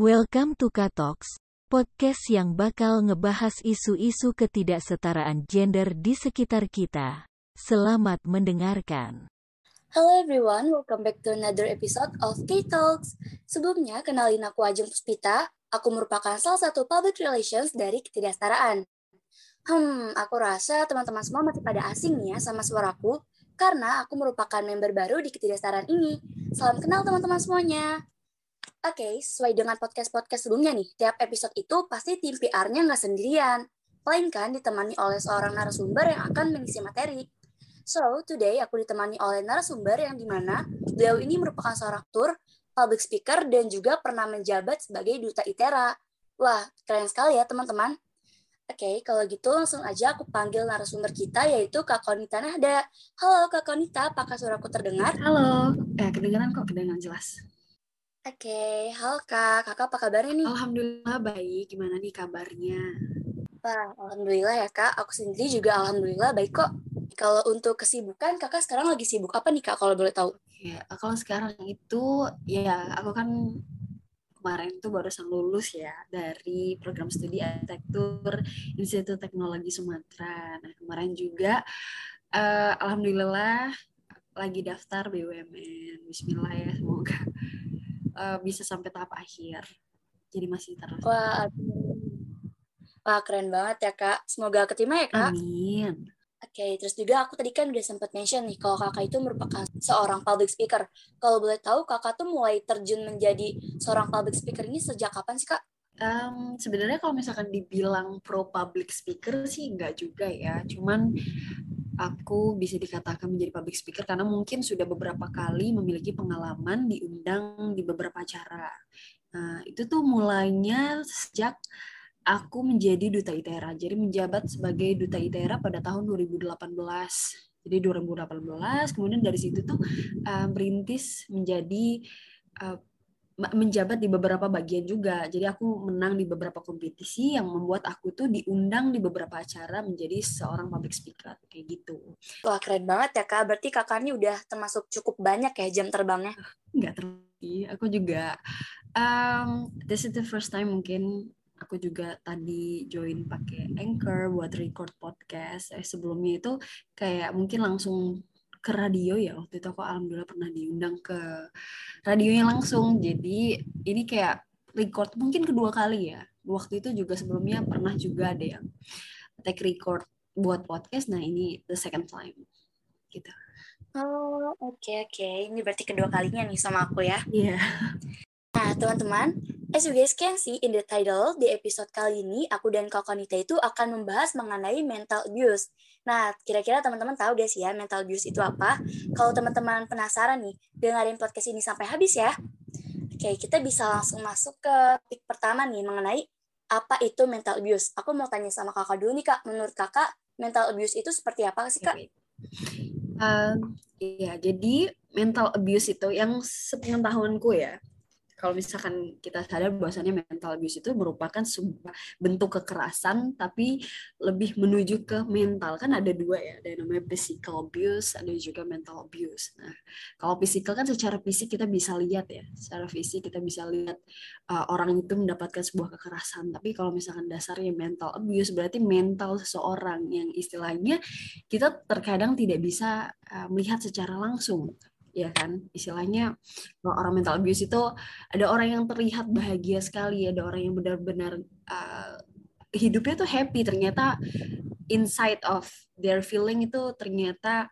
Welcome to Katox, podcast yang bakal ngebahas isu-isu ketidaksetaraan gender di sekitar kita. Selamat mendengarkan. Hello everyone, welcome back to another episode of K-Talks. Sebelumnya, kenalin aku Ajeng Puspita. Aku merupakan salah satu public relations dari ketidaksetaraan. Hmm, aku rasa teman-teman semua masih pada asing ya sama suaraku, karena aku merupakan member baru di ketidaksetaraan ini. Salam kenal teman-teman semuanya. Oke, okay, sesuai dengan podcast-podcast sebelumnya nih, tiap episode itu pasti tim PR-nya nggak sendirian, melainkan ditemani oleh seorang narasumber yang akan mengisi materi. So, today aku ditemani oleh narasumber yang di mana beliau ini merupakan seorang tour, public speaker, dan juga pernah menjabat sebagai Duta ITERA. Wah, keren sekali ya teman-teman. Oke, okay, kalau gitu langsung aja aku panggil narasumber kita yaitu Kak Konita Nahda. Halo Kak Konita, apakah suaraku terdengar? Halo, eh kedengaran kok, kedengaran jelas. Oke, okay. halo Kak. Kakak apa kabarnya nih? Alhamdulillah baik. Gimana nih kabarnya? Wah, Alhamdulillah ya Kak. Aku sendiri juga Alhamdulillah baik kok. Kalau untuk kesibukan, Kakak sekarang lagi sibuk apa nih Kak kalau boleh tahu? Ya, kalau sekarang itu ya aku kan kemarin tuh barusan lulus ya dari program studi arsitektur Institut Teknologi Sumatera. Nah, kemarin juga uh, alhamdulillah lagi daftar BUMN. Bismillah ya, semoga uh, bisa sampai tahap akhir. Jadi masih terus. Wah, wah keren banget ya kak. Semoga keterima ya kak. Amin. Oke, okay, terus juga aku tadi kan udah sempat mention nih kalau kakak itu merupakan seorang public speaker. Kalau boleh tahu kakak tuh mulai terjun menjadi seorang public speaker ini sejak kapan sih kak? Um, sebenarnya kalau misalkan dibilang pro public speaker sih enggak juga ya. Cuman aku bisa dikatakan menjadi public speaker karena mungkin sudah beberapa kali memiliki pengalaman diundang di beberapa acara. Nah, itu tuh mulainya sejak aku menjadi duta ITERA. Jadi menjabat sebagai duta ITERA pada tahun 2018. Jadi 2018, kemudian dari situ tuh uh, merintis menjadi uh, menjabat di beberapa bagian juga. Jadi aku menang di beberapa kompetisi yang membuat aku tuh diundang di beberapa acara menjadi seorang public speaker kayak gitu. Wah keren banget ya kak. Berarti kakak ini udah termasuk cukup banyak ya jam terbangnya? Enggak terlalu. Aku juga um, this is the first time mungkin aku juga tadi join pakai Anchor buat record podcast. Eh, sebelumnya itu kayak mungkin langsung ke radio ya waktu itu aku alhamdulillah pernah diundang ke radionya langsung. Jadi ini kayak record mungkin kedua kali ya. Waktu itu juga sebelumnya pernah juga ada yang take record buat podcast. Nah ini the second time gitu. Oh oke okay, oke. Okay. ini berarti kedua kalinya nih sama aku ya. Iya. Yeah. Nah, teman-teman, as you guys can see in the title, di episode kali ini, aku dan Kak Konita itu akan membahas mengenai mental abuse. Nah, kira-kira teman-teman tahu sih ya mental abuse itu apa? Kalau teman-teman penasaran nih, dengerin podcast ini sampai habis ya. Oke, kita bisa langsung masuk ke topik pertama nih, mengenai apa itu mental abuse. Aku mau tanya sama kakak dulu nih, Kak. Menurut kakak, mental abuse itu seperti apa sih, Kak? Ya, jadi mental abuse itu yang sepengetahuanku ya, kalau misalkan kita sadar bahwasannya mental abuse itu merupakan sebuah bentuk kekerasan tapi lebih menuju ke mental. Kan ada dua ya ada yang namanya physical abuse ada juga mental abuse. Nah kalau physical kan secara fisik kita bisa lihat ya secara fisik kita bisa lihat uh, orang itu mendapatkan sebuah kekerasan. Tapi kalau misalkan dasarnya mental abuse berarti mental seseorang yang istilahnya kita terkadang tidak bisa uh, melihat secara langsung ya kan? Istilahnya kalau orang mental abuse itu ada orang yang terlihat bahagia sekali ada orang yang benar-benar uh, hidupnya tuh happy. Ternyata inside of their feeling itu ternyata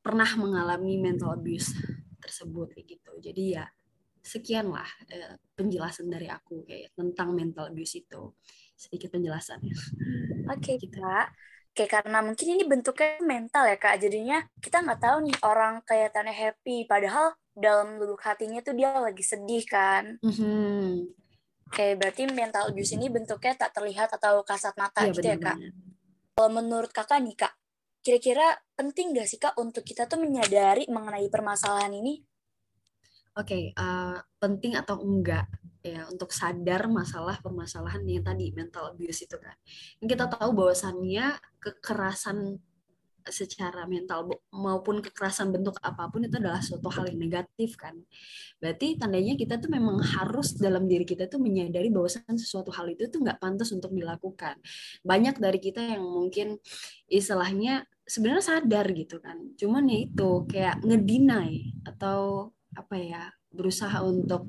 pernah mengalami mental abuse tersebut kayak gitu. Jadi ya sekian lah uh, penjelasan dari aku kayak tentang mental abuse itu. Sedikit penjelasannya. Oke okay, gitu. Kak Oke, karena mungkin ini bentuknya mental ya kak, jadinya kita nggak tahu nih orang kelihatannya happy, padahal dalam lubuk hatinya tuh dia lagi sedih kan. Mm-hmm. Oke, berarti mental abuse ini bentuknya tak terlihat atau kasat mata ya, gitu bener, ya kak. Kalau menurut kakak nih kak, kira-kira penting gak sih kak untuk kita tuh menyadari mengenai permasalahan ini? Oke, okay, uh, eh, penting atau enggak? Ya untuk sadar masalah permasalahan yang tadi mental abuse itu kan. Yang kita tahu bahwasannya kekerasan secara mental maupun kekerasan bentuk apa pun itu adalah suatu hal yang negatif kan. Berarti tandanya kita tuh memang harus dalam diri kita tuh menyadari bahwa sesuatu hal itu tuh nggak pantas untuk dilakukan. Banyak dari kita yang mungkin istilahnya sebenarnya sadar gitu kan. Cuman ya itu kayak ngedinai atau apa ya berusaha untuk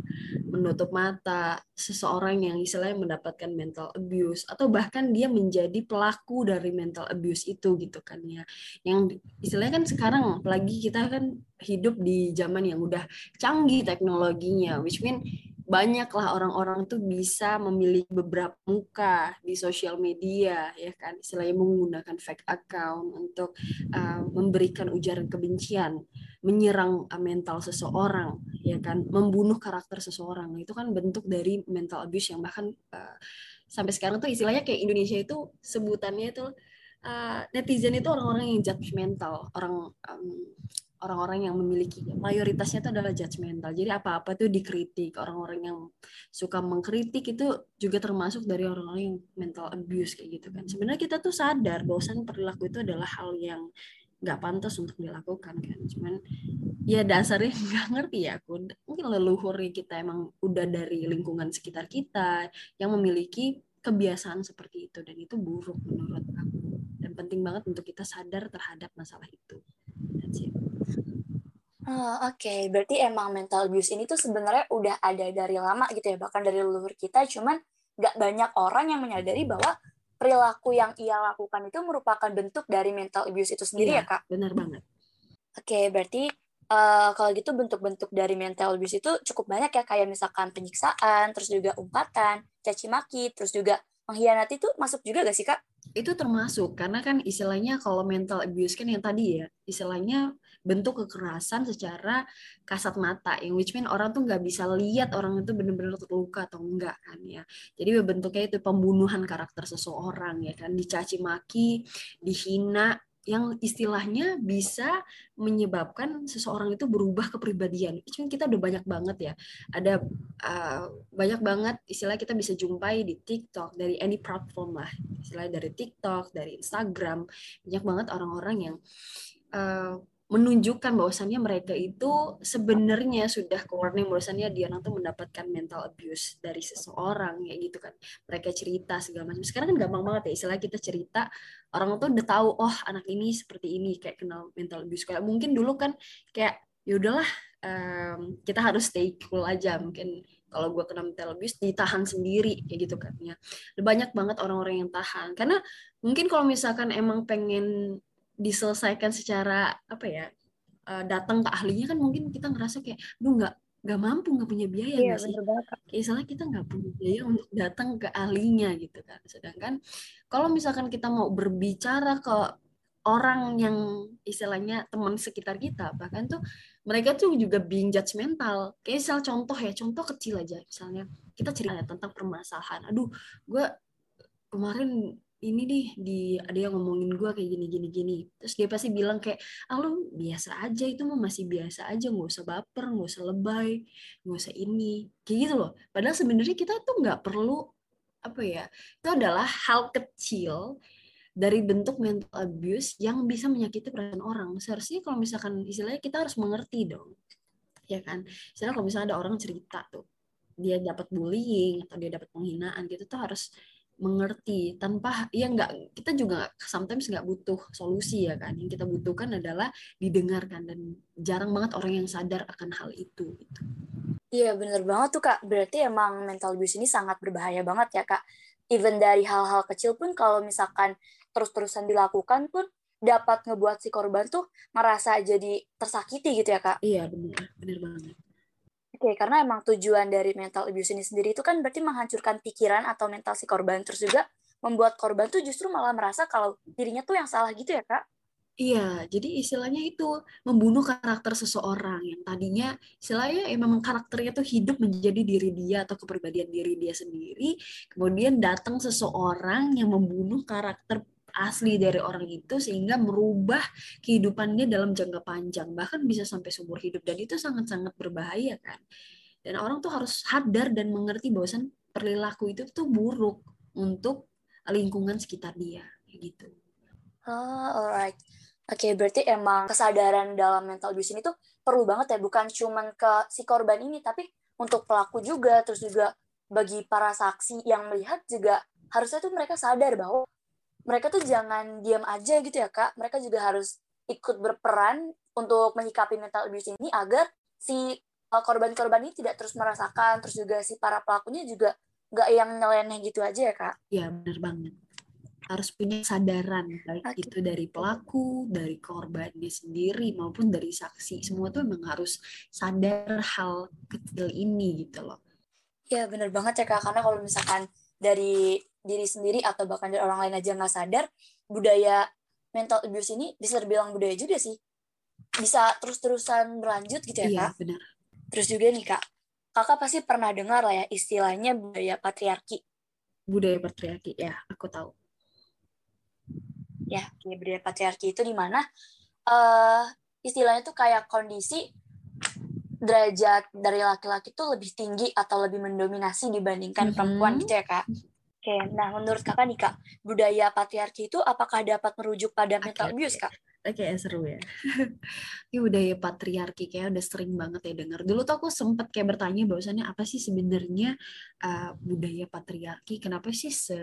menutup mata seseorang yang istilahnya mendapatkan mental abuse atau bahkan dia menjadi pelaku dari mental abuse itu gitu kan ya. Yang istilahnya kan sekarang apalagi kita kan hidup di zaman yang udah canggih teknologinya which mean banyaklah orang-orang tuh bisa memiliki beberapa muka di sosial media ya kan istilahnya menggunakan fake account untuk uh, memberikan ujaran kebencian menyerang uh, mental seseorang ya kan membunuh karakter seseorang itu kan bentuk dari mental abuse yang bahkan uh, sampai sekarang tuh istilahnya kayak Indonesia itu sebutannya itu uh, netizen itu orang-orang yang judgmental orang um, orang-orang yang memiliki mayoritasnya itu adalah judgmental. Jadi apa-apa tuh dikritik. Orang-orang yang suka mengkritik itu juga termasuk dari orang-orang yang mental abuse kayak gitu kan. Sebenarnya kita tuh sadar bahwasan perilaku itu adalah hal yang nggak pantas untuk dilakukan kan. Cuman ya dasarnya nggak ngerti ya aku. Mungkin leluhur kita emang udah dari lingkungan sekitar kita yang memiliki kebiasaan seperti itu dan itu buruk menurut aku dan penting banget untuk kita sadar terhadap masalah itu. Oh, Oke, okay. berarti emang mental abuse ini tuh sebenarnya udah ada dari lama gitu ya, bahkan dari leluhur kita, cuman nggak banyak orang yang menyadari bahwa perilaku yang ia lakukan itu merupakan bentuk dari mental abuse itu sendiri iya, ya, Kak? benar banget. Oke, okay, berarti uh, kalau gitu bentuk-bentuk dari mental abuse itu cukup banyak ya, kayak misalkan penyiksaan, terus juga umpatan, caci maki, terus juga mengkhianati itu masuk juga gak sih kak? Itu termasuk karena kan istilahnya kalau mental abuse kan yang tadi ya istilahnya bentuk kekerasan secara kasat mata yang which mean orang tuh nggak bisa lihat orang itu benar-benar terluka atau enggak kan ya jadi bentuknya itu pembunuhan karakter seseorang ya kan dicaci maki dihina yang istilahnya bisa menyebabkan seseorang itu berubah kepribadian. Itu kita udah banyak banget ya. Ada uh, banyak banget istilah kita bisa jumpai di TikTok dari any platform lah. Istilah dari TikTok, dari Instagram, banyak banget orang-orang yang uh, menunjukkan bahwasannya mereka itu sebenarnya sudah ke warning bahwasannya dia nanti mendapatkan mental abuse dari seseorang ya gitu kan. Mereka cerita segala macam. Sekarang kan gampang banget ya istilah kita cerita orang tuh udah tahu oh anak ini seperti ini kayak kenal mental abuse. Kayak mungkin dulu kan kayak ya udahlah um, kita harus stay cool aja mungkin kalau gue kena mental abuse ditahan sendiri kayak gitu kan ya banyak banget orang-orang yang tahan. Karena mungkin kalau misalkan emang pengen diselesaikan secara apa ya uh, datang ke ahlinya kan mungkin kita ngerasa kayak duh nggak nggak mampu nggak punya biaya iya, sih? kayak misalnya kita nggak punya biaya untuk datang ke ahlinya gitu kan. Sedangkan kalau misalkan kita mau berbicara ke orang yang istilahnya teman sekitar kita bahkan tuh mereka tuh juga being judgmental kayak misal contoh ya contoh kecil aja. Misalnya kita cerita tentang permasalahan. Aduh gue kemarin ini nih di ada yang ngomongin gue kayak gini gini gini. Terus dia pasti bilang kayak ah lu biasa aja itu mah masih biasa aja nggak usah baper nggak usah lebay nggak usah ini. Kayak gitu loh. Padahal sebenarnya kita tuh nggak perlu apa ya itu adalah hal kecil dari bentuk mental abuse yang bisa menyakiti perasaan orang. Seharusnya kalau misalkan istilahnya kita harus mengerti dong ya kan? Misalnya kalau misalnya ada orang cerita tuh dia dapat bullying atau dia dapat penghinaan gitu tuh harus mengerti tanpa ya nggak kita juga sometimes nggak butuh solusi ya kan. Yang kita butuhkan adalah didengarkan dan jarang banget orang yang sadar akan hal itu gitu. Iya bener banget tuh kak. Berarti emang mental abuse ini sangat berbahaya banget ya kak. Even dari hal-hal kecil pun kalau misalkan terus-terusan dilakukan pun dapat ngebuat si korban tuh merasa jadi tersakiti gitu ya kak? Iya benar benar banget Oke, karena emang tujuan dari mental abuse ini sendiri itu kan berarti menghancurkan pikiran atau mental si korban, terus juga membuat korban tuh justru malah merasa kalau dirinya tuh yang salah gitu ya, Kak? Iya, jadi istilahnya itu membunuh karakter seseorang yang tadinya istilahnya ya memang karakternya tuh hidup menjadi diri dia atau kepribadian diri dia sendiri, kemudian datang seseorang yang membunuh karakter asli dari orang itu sehingga merubah kehidupannya dalam jangka panjang bahkan bisa sampai seumur hidup dan itu sangat-sangat berbahaya kan dan orang tuh harus sadar dan mengerti bahwasan perilaku itu tuh buruk untuk lingkungan sekitar dia gitu. Oh, alright. Oke, berarti emang kesadaran dalam mental abuse ini tuh perlu banget ya, bukan cuman ke si korban ini, tapi untuk pelaku juga, terus juga bagi para saksi yang melihat juga harusnya tuh mereka sadar bahwa mereka tuh jangan diam aja gitu ya kak, mereka juga harus ikut berperan untuk menyikapi mental abuse ini agar si uh, korban-korban ini tidak terus merasakan, terus juga si para pelakunya juga nggak yang nyeleneh gitu aja ya kak? Iya benar banget harus punya kesadaran baik okay. itu dari pelaku, dari korbannya sendiri maupun dari saksi. Semua tuh memang harus sadar hal kecil ini gitu loh. Ya benar banget ya kak, karena kalau misalkan dari diri sendiri atau bahkan dari orang lain aja nggak sadar, budaya mental abuse ini bisa terbilang budaya juga sih. Bisa terus-terusan berlanjut gitu ya iya, kak? Iya benar. Terus juga nih kak, kakak pasti pernah dengar lah ya istilahnya budaya patriarki. Budaya patriarki, ya aku tahu ya budaya patriarki itu di mana uh, istilahnya tuh kayak kondisi derajat dari laki-laki tuh lebih tinggi atau lebih mendominasi dibandingkan mm -hmm. perempuan gitu ya kak. Oke, nah menurut kakak nih kak, budaya patriarki itu apakah dapat merujuk pada mental okay, abuse kak? Oke, okay, seru ya. Ini budaya patriarki kayak udah sering banget ya dengar. Dulu tuh aku sempet kayak bertanya bahwasannya apa sih sebenarnya uh, budaya patriarki? Kenapa sih se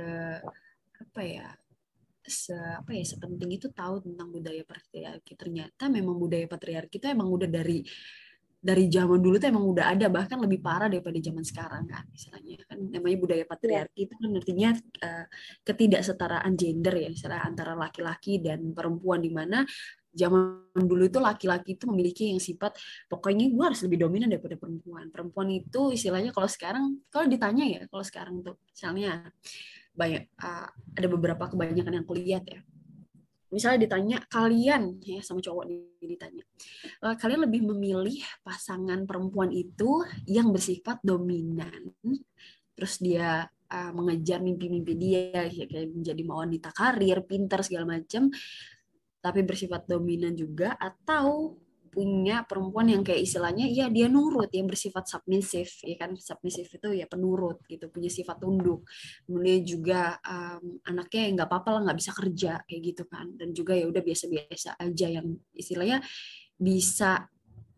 apa ya se apa ya sepenting itu tahu tentang budaya patriarki ternyata memang budaya patriarki itu emang udah dari dari zaman dulu tuh emang udah ada bahkan lebih parah daripada zaman sekarang kan misalnya kan namanya budaya iya. patriarki itu kan artinya uh, ketidaksetaraan gender ya misalnya antara laki-laki dan perempuan di mana zaman dulu itu laki-laki itu memiliki yang sifat pokoknya gue harus lebih dominan daripada perempuan perempuan itu istilahnya kalau sekarang kalau ditanya ya kalau sekarang tuh misalnya banyak uh, ada beberapa kebanyakan yang kulihat ya misalnya ditanya kalian ya sama cowok ditanya uh, kalian lebih memilih pasangan perempuan itu yang bersifat dominan terus dia uh, mengejar mimpi-mimpi dia ya, kayak menjadi wanita karir pintar segala macam tapi bersifat dominan juga atau punya perempuan yang kayak istilahnya ya dia nurut yang bersifat submisif ya kan? Submisif itu ya penurut gitu punya sifat tunduk. Kemudian juga um, anaknya nggak apa-apa lah nggak bisa kerja kayak gitu kan. Dan juga ya udah biasa-biasa aja yang istilahnya bisa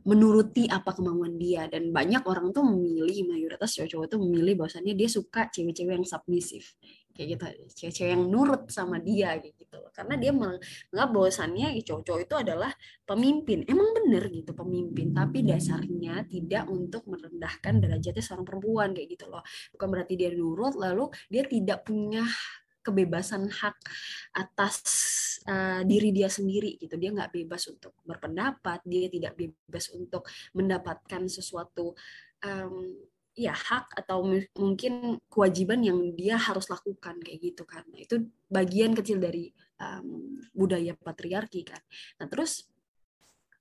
menuruti apa kemauan dia. Dan banyak orang tuh memilih mayoritas cowok-cowok tuh memilih bahwasannya dia suka cewek-cewek yang submisif kayak gitu cewek-cewek yang nurut sama dia kayak gitu karena dia menganggap bahwasannya cowok-cowok itu adalah pemimpin. Emang bener gitu pemimpin. Tapi dasarnya tidak untuk merendahkan derajatnya seorang perempuan kayak gitu loh. Bukan berarti dia nurut lalu dia tidak punya kebebasan hak atas uh, diri dia sendiri gitu. Dia nggak bebas untuk berpendapat dia tidak bebas untuk mendapatkan sesuatu um, ya hak atau mungkin kewajiban yang dia harus lakukan kayak gitu kan. Nah, itu bagian kecil dari um, budaya patriarki kan. Nah terus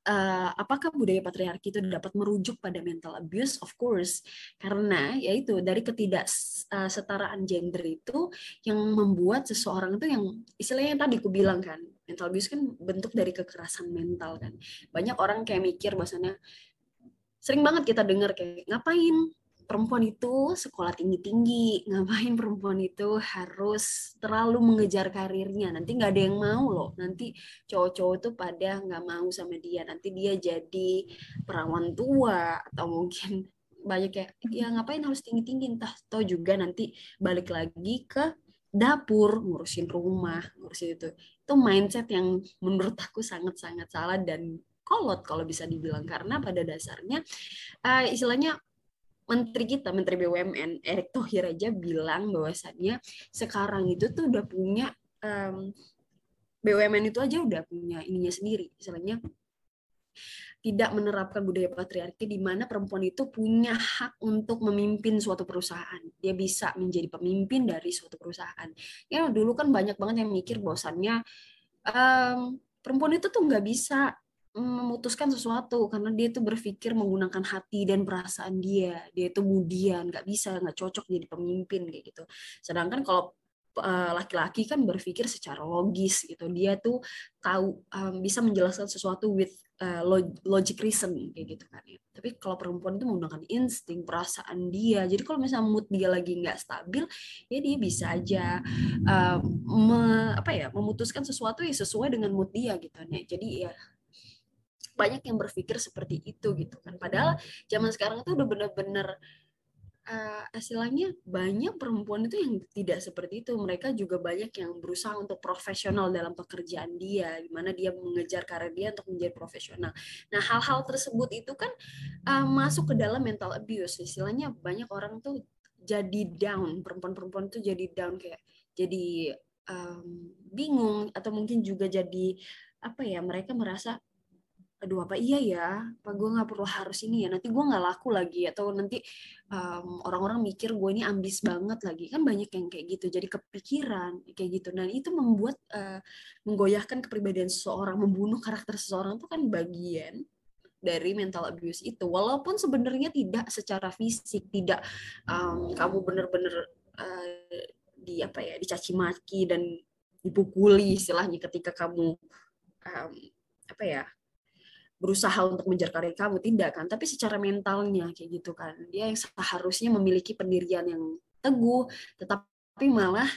uh, apakah budaya patriarki itu dapat merujuk pada mental abuse? Of course. Karena yaitu dari ketidaksetaraan gender itu yang membuat seseorang itu yang istilahnya yang tadi aku bilang kan mental abuse kan bentuk dari kekerasan mental kan. Banyak orang kayak mikir bahasanya sering banget kita dengar kayak ngapain perempuan itu sekolah tinggi-tinggi, ngapain perempuan itu harus terlalu mengejar karirnya, nanti nggak ada yang mau loh, nanti cowok-cowok tuh pada nggak mau sama dia, nanti dia jadi perawan tua atau mungkin banyak kayak ya ngapain harus tinggi-tinggi? Entah tau juga nanti balik lagi ke dapur ngurusin rumah ngurusin itu. Itu mindset yang menurut aku sangat-sangat salah dan kolot kalau bisa dibilang. Karena pada dasarnya uh, istilahnya menteri kita, Menteri BUMN Erick Thohir aja bilang bahwasannya sekarang itu tuh udah punya um, BUMN itu aja udah punya ininya sendiri, misalnya tidak menerapkan budaya patriarki di mana perempuan itu punya hak untuk memimpin suatu perusahaan. Dia bisa menjadi pemimpin dari suatu perusahaan. Ya dulu kan banyak banget yang mikir bahwasannya um, perempuan itu tuh nggak bisa memutuskan sesuatu karena dia itu berpikir menggunakan hati dan perasaan dia dia itu kemudian nggak bisa nggak cocok jadi pemimpin kayak gitu sedangkan kalau eh, laki-laki kan berpikir secara logis gitu. Dia tuh tahu um, bisa menjelaskan sesuatu with uh, logic reason kayak gitu kan ya. Tapi kalau perempuan itu menggunakan insting, perasaan dia. Jadi kalau misalnya mood dia lagi nggak stabil, ya dia bisa aja um, me, apa ya memutuskan sesuatu yang sesuai dengan mood dia gitu ya. Jadi ya banyak yang berpikir seperti itu gitu kan. Padahal zaman sekarang itu udah bener-bener uh, istilahnya banyak perempuan itu yang tidak seperti itu. Mereka juga banyak yang berusaha untuk profesional dalam pekerjaan dia, di mana dia mengejar karir dia untuk menjadi profesional. Nah, hal-hal tersebut itu kan uh, masuk ke dalam mental abuse. Istilahnya banyak orang tuh jadi down, perempuan-perempuan tuh jadi down kayak jadi um, bingung atau mungkin juga jadi apa ya mereka merasa aduh apa iya ya? Apa gue nggak perlu harus ini ya? Nanti gue nggak laku lagi atau nanti um, orang-orang mikir gue ini ambis banget lagi. Kan banyak yang kayak gitu jadi kepikiran kayak gitu. Dan itu membuat uh, menggoyahkan kepribadian seseorang membunuh karakter seseorang itu kan bagian dari mental abuse itu. Walaupun sebenarnya tidak secara fisik tidak um, kamu benar-benar uh, di apa ya dicaci maki dan dipukuli istilahnya ketika kamu um, apa ya berusaha untuk mengejar karir kamu? Tidak kan? Tapi secara mentalnya kayak gitu kan. Dia yang seharusnya memiliki pendirian yang teguh tetapi malah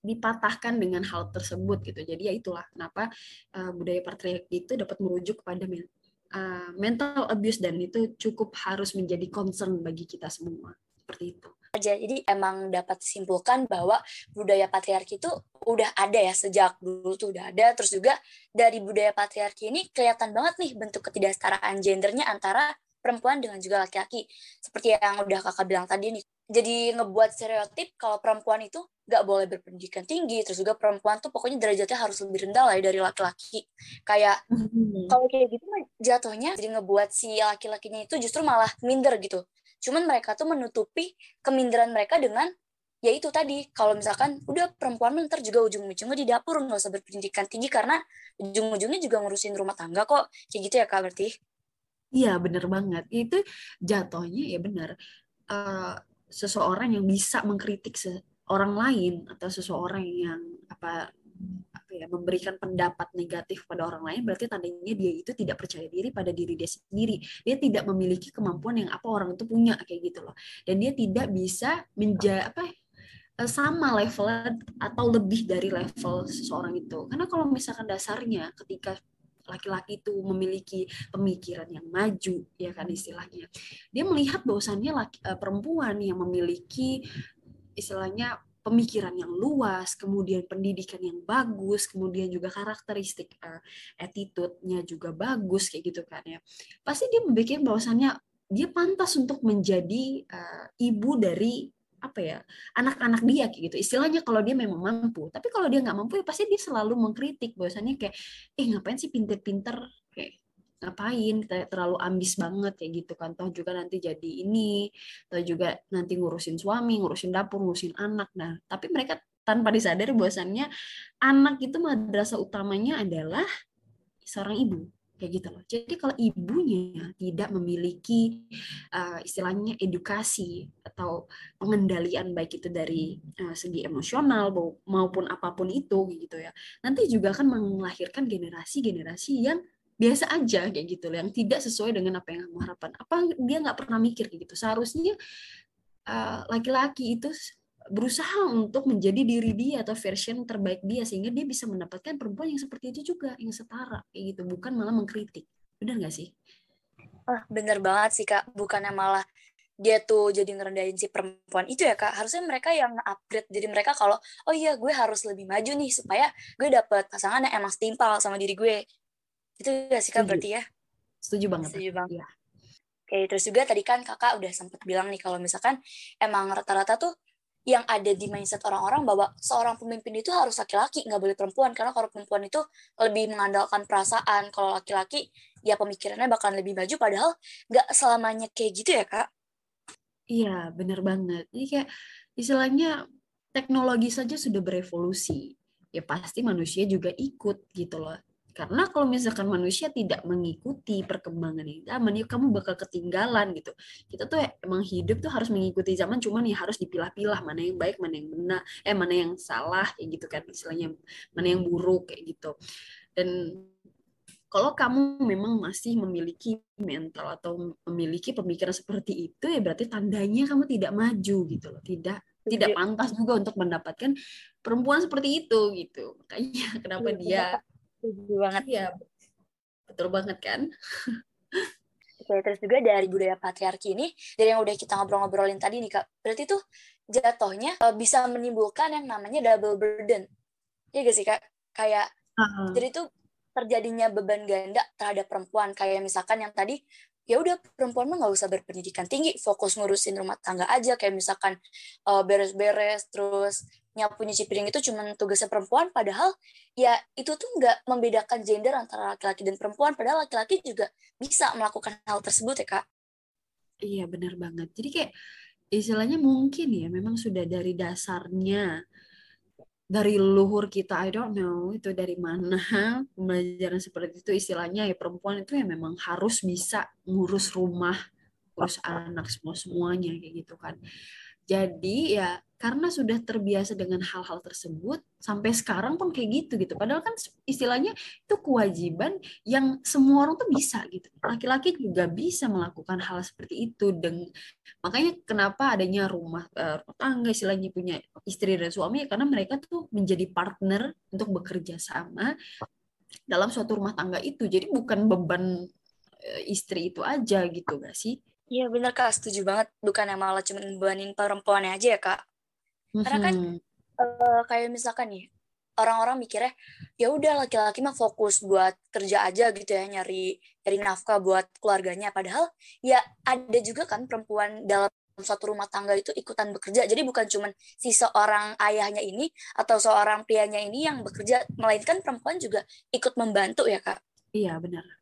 dipatahkan dengan hal tersebut gitu. Jadi ya itulah kenapa uh, budaya patriarki itu dapat merujuk kepada uh, mental abuse dan itu cukup harus menjadi concern bagi kita semua seperti itu. Jadi emang dapat simpulkan bahwa budaya patriarki itu udah ada ya sejak dulu tuh udah ada. Terus juga dari budaya patriarki ini kelihatan banget nih bentuk ketidaksetaraan gendernya antara perempuan dengan juga laki-laki. Seperti yang udah kakak bilang tadi nih. Jadi ngebuat stereotip kalau perempuan itu gak boleh berpendidikan tinggi, terus juga perempuan tuh pokoknya derajatnya harus lebih rendah lah ya dari laki-laki. Kayak hmm. kalau kayak gitu jatuhnya jadi ngebuat si laki-lakinya itu justru malah minder gitu. Cuman mereka tuh menutupi keminderan mereka dengan ya itu tadi kalau misalkan udah perempuan ntar juga ujung-ujungnya di dapur nggak usah berpendidikan tinggi karena ujung-ujungnya juga ngurusin rumah tangga kok. Kayak gitu ya kak berarti? Iya bener banget. Itu jatuhnya ya bener uh, seseorang yang bisa mengkritik se orang lain atau seseorang yang apa apa ya memberikan pendapat negatif pada orang lain berarti tandanya dia itu tidak percaya diri pada diri dia sendiri. Dia tidak memiliki kemampuan yang apa orang itu punya kayak gitu loh. Dan dia tidak bisa menja apa eh, sama level atau lebih dari level seseorang itu. Karena kalau misalkan dasarnya ketika laki-laki itu memiliki pemikiran yang maju ya kan istilahnya dia melihat bahwasannya laki, eh, perempuan yang memiliki istilahnya pemikiran yang luas, kemudian pendidikan yang bagus, kemudian juga karakteristik uh, attitude-nya juga bagus kayak gitu kan ya. Pasti dia memikirkan bahwasannya dia pantas untuk menjadi uh, ibu dari apa ya anak-anak dia kayak gitu istilahnya kalau dia memang mampu tapi kalau dia nggak mampu ya pasti dia selalu mengkritik bahwasannya kayak eh ngapain sih pinter-pinter kayak ngapain terlalu ambis banget kayak gitu kan. Toh juga nanti jadi ini toh juga nanti ngurusin suami ngurusin dapur ngurusin anak. Nah tapi mereka tanpa disadari bahwasannya anak itu madrasah utamanya adalah seorang ibu kayak gitu loh. Jadi kalau ibunya tidak memiliki uh, istilahnya edukasi atau pengendalian baik itu dari uh, segi emosional maupun apa pun itu gitu ya, nanti juga akan melahirkan generasi-generasi yang biasa aja kayak gitu yang tidak sesuai dengan apa yang kamu harapkan. Apa dia nggak pernah mikir kayak gitu? Seharusnya eh, laki-laki uh, itu berusaha untuk menjadi diri dia atau version terbaik dia sehingga dia bisa mendapatkan perempuan yang seperti itu juga yang setara kayak gitu. Bukan malah mengkritik. Benar nggak sih? Ah bener banget sih kak. Bukannya malah dia tuh jadi ngerendahin si perempuan itu ya kak. Harusnya mereka yang upgrade jadi mereka kalau oh iya gue harus lebih maju nih supaya gue dapet pasangan yang emang setimpal sama diri gue itu gak sih kak berarti ya? Setuju banget. Setuju banget. Ya. Oke, terus juga tadi kan kakak udah sempat bilang nih kalau misalkan emang rata-rata tuh yang ada di mindset orang-orang bahwa seorang pemimpin itu harus laki-laki, nggak boleh perempuan. Karena kalau perempuan itu lebih mengandalkan perasaan. Kalau laki-laki, ya pemikirannya bakal lebih maju. Padahal nggak selamanya kayak gitu ya, Kak? Iya, bener banget. Ini kayak istilahnya teknologi saja sudah berevolusi. Ya pasti manusia juga ikut gitu loh karena kalau misalkan manusia tidak mengikuti perkembangan yang zaman ya kamu bakal ketinggalan gitu. Kita tuh emang hidup tuh harus mengikuti zaman cuman ya harus dipilah-pilah mana yang baik mana yang benar eh mana yang salah kayak gitu kan istilahnya mana yang buruk kayak gitu. Dan kalau kamu memang masih memiliki mental atau memiliki pemikiran seperti itu ya berarti tandanya kamu tidak maju gitu loh tidak tidak pantas juga untuk mendapatkan perempuan seperti itu gitu. Makanya kenapa dia Setuju banget. Iya, betul banget kan? Oke, terus juga dari budaya patriarki ini, dari yang udah kita ngobrol-ngobrolin tadi nih Kak, berarti tuh jatuhnya uh, bisa menimbulkan yang namanya double burden. Iya gak sih Kak? Kayak, uh -huh. jadi tuh terjadinya beban ganda terhadap perempuan. Kayak misalkan yang tadi, ya udah perempuan mah nggak usah berpendidikan tinggi, fokus ngurusin rumah tangga aja. Kayak misalkan beres beres-beres, terus nyapu nyuci piring itu cuma tugasnya perempuan padahal ya itu tuh nggak membedakan gender antara laki-laki dan perempuan padahal laki-laki juga bisa melakukan hal tersebut ya kak. Iya benar banget. Jadi kayak istilahnya mungkin ya memang sudah dari dasarnya dari luhur kita I don't know itu dari mana pembelajaran seperti itu istilahnya ya perempuan itu ya memang harus bisa ngurus rumah ngurus anak semua semuanya kayak gitu kan jadi ya karena sudah terbiasa dengan hal-hal tersebut sampai sekarang pun kayak gitu gitu. Padahal kan istilahnya itu kewajiban yang semua orang tuh bisa gitu. Laki-laki juga bisa melakukan hal seperti itu dan makanya kenapa adanya rumah, uh, tangga istilahnya punya istri dan suami karena mereka tuh menjadi partner untuk bekerja sama dalam suatu rumah tangga itu. Jadi bukan beban uh, istri itu aja gitu gak sih? Iya benar kak, setuju banget. Bukan yang malah cuma bebanin perempuannya aja ya kak. Karena kan uh, kayak misalkan nih, orang-orang mikirnya ya udah laki-laki mah fokus buat kerja aja gitu ya nyari nyari nafkah buat keluarganya. Padahal ya ada juga kan perempuan dalam suatu rumah tangga itu ikutan bekerja. Jadi bukan cuma si seorang ayahnya ini atau seorang prianya ini yang bekerja melainkan perempuan juga ikut membantu ya kak. Iya benar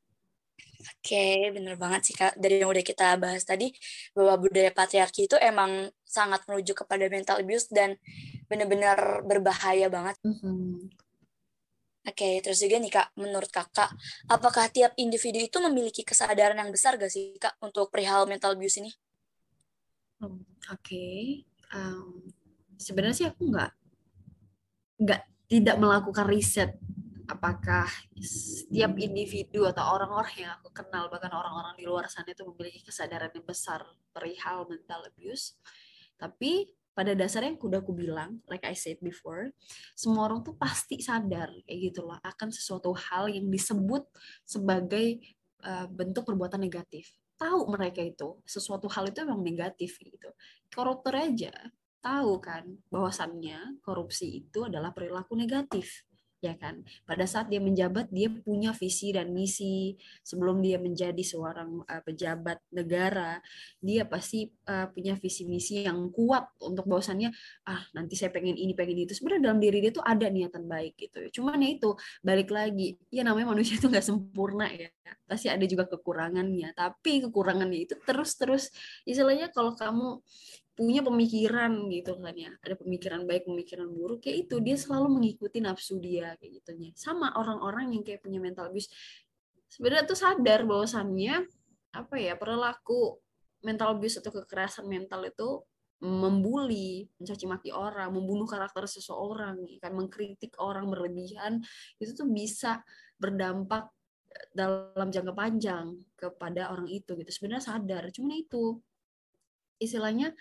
Oke, bener banget sih Kak. Dari yang udah kita bahas tadi, bahwa budaya patriarki itu emang sangat menuju kepada mental abuse dan benar-benar berbahaya banget. Mm -hmm. Oke, terus juga nih Kak, menurut Kakak, apakah tiap individu itu memiliki kesadaran yang besar gak sih Kak untuk perihal mental abuse ini? Hmm, oke, okay. um, sebenarnya sih aku nggak nggak tidak melakukan riset apakah setiap individu atau orang-orang yang aku kenal bahkan orang-orang di luar sana itu memiliki kesadaran yang besar perihal mental abuse? Tapi pada dasarnya yang udah aku bilang like I said before semua orang tuh pasti sadar kayak gitu loh akan sesuatu hal yang disebut sebagai uh, bentuk perbuatan negatif. Tahu mereka itu sesuatu hal itu memang negatif gitu. Koruptor aja tahu kan bahwasannya korupsi itu adalah perilaku negatif ya kan? Pada saat dia menjabat dia punya visi dan misi. Sebelum dia menjadi seorang uh, pejabat negara dia pasti uh, punya visi misi yang kuat untuk bahwasannya ah nanti saya pengen ini pengen itu. Sebenarnya dalam diri dia tuh ada niatan baik gitu. Cuman ya itu balik lagi. Ya namanya manusia itu nggak sempurna ya. Pasti ada juga kekurangannya. Tapi kekurangannya itu terus terus istilahnya kalau kamu punya pemikiran gitu kan ya. Ada pemikiran baik pemikiran buruk kayak itu dia selalu mengikuti nafsu dia kayak gitunya sama orang-orang yang kayak punya mental abuse. Sebenarnya tuh sadar bahwasannya apa ya perilaku mental abuse atau kekerasan mental itu membuli, mencaci maki orang, membunuh karakter seseorang, ya kan mengkritik orang berlebihan itu tuh bisa berdampak dalam jangka panjang kepada orang itu gitu. Sebenarnya sadar, cuman itu istilahnya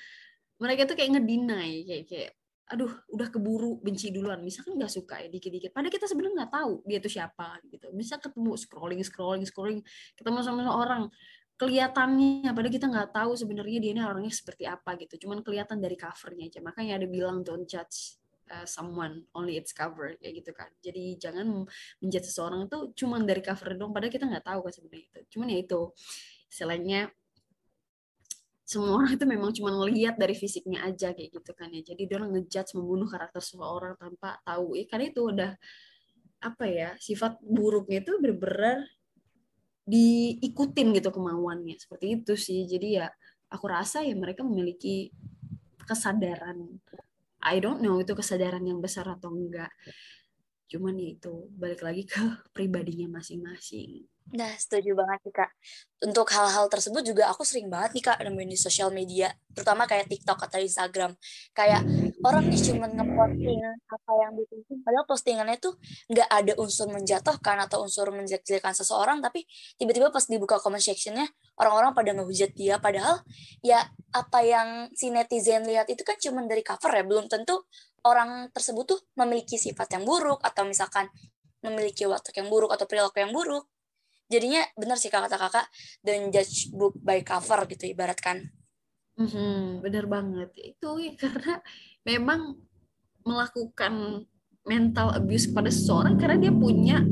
mereka tuh kayak ngedinai kayak kayak aduh udah keburu benci duluan. Misalkan nggak suka ya dikit-dikit. Padahal kita sebenarnya nggak tahu dia tuh siapa gitu. Bisa ketemu scrolling scrolling scrolling ketemu sama orang kelihatannya padahal kita nggak tahu sebenarnya dia ini orangnya seperti apa gitu. Cuman kelihatan dari covernya aja. Makanya ada bilang don't judge uh, someone only its cover kayak gitu kan. Jadi jangan menjudge seseorang itu cuman dari cover dong padahal kita nggak tahu kan sebenarnya itu. Cuman ya itu istilahnya semua orang itu memang cuma ngelihat dari fisiknya aja kayak gitu kan ya. Jadi dia ngejudge membunuh karakter seseorang tanpa tahu. Ya karena itu udah apa ya sifat buruknya itu bener-bener diikutin gitu kemauannya. Seperti itu sih. Jadi ya aku rasa ya mereka memiliki kesadaran. I don't know itu kesadaran yang besar atau enggak cuman ya itu balik lagi ke pribadinya masing-masing Nah, setuju banget nih Kak. Untuk hal-hal tersebut juga aku sering banget nih Kak nemuin di sosial media, terutama kayak TikTok atau Instagram. Kayak orang nih cuma ngeposting apa yang diposting, padahal postingannya tuh nggak ada unsur menjatuhkan atau unsur menjelek-jelekan seseorang, tapi tiba-tiba pas dibuka comment sectionnya, orang-orang pada ngehujat dia, padahal ya apa yang si netizen lihat itu kan cuma dari cover ya, belum tentu orang tersebut tuh memiliki sifat yang buruk, atau misalkan memiliki watak yang buruk atau perilaku yang buruk. Jadinya benar sih kata kakak dan judge book by cover gitu ibaratkan. Mm-hmm, bener banget. Itu ya karena memang melakukan mental abuse kepada seseorang karena dia punya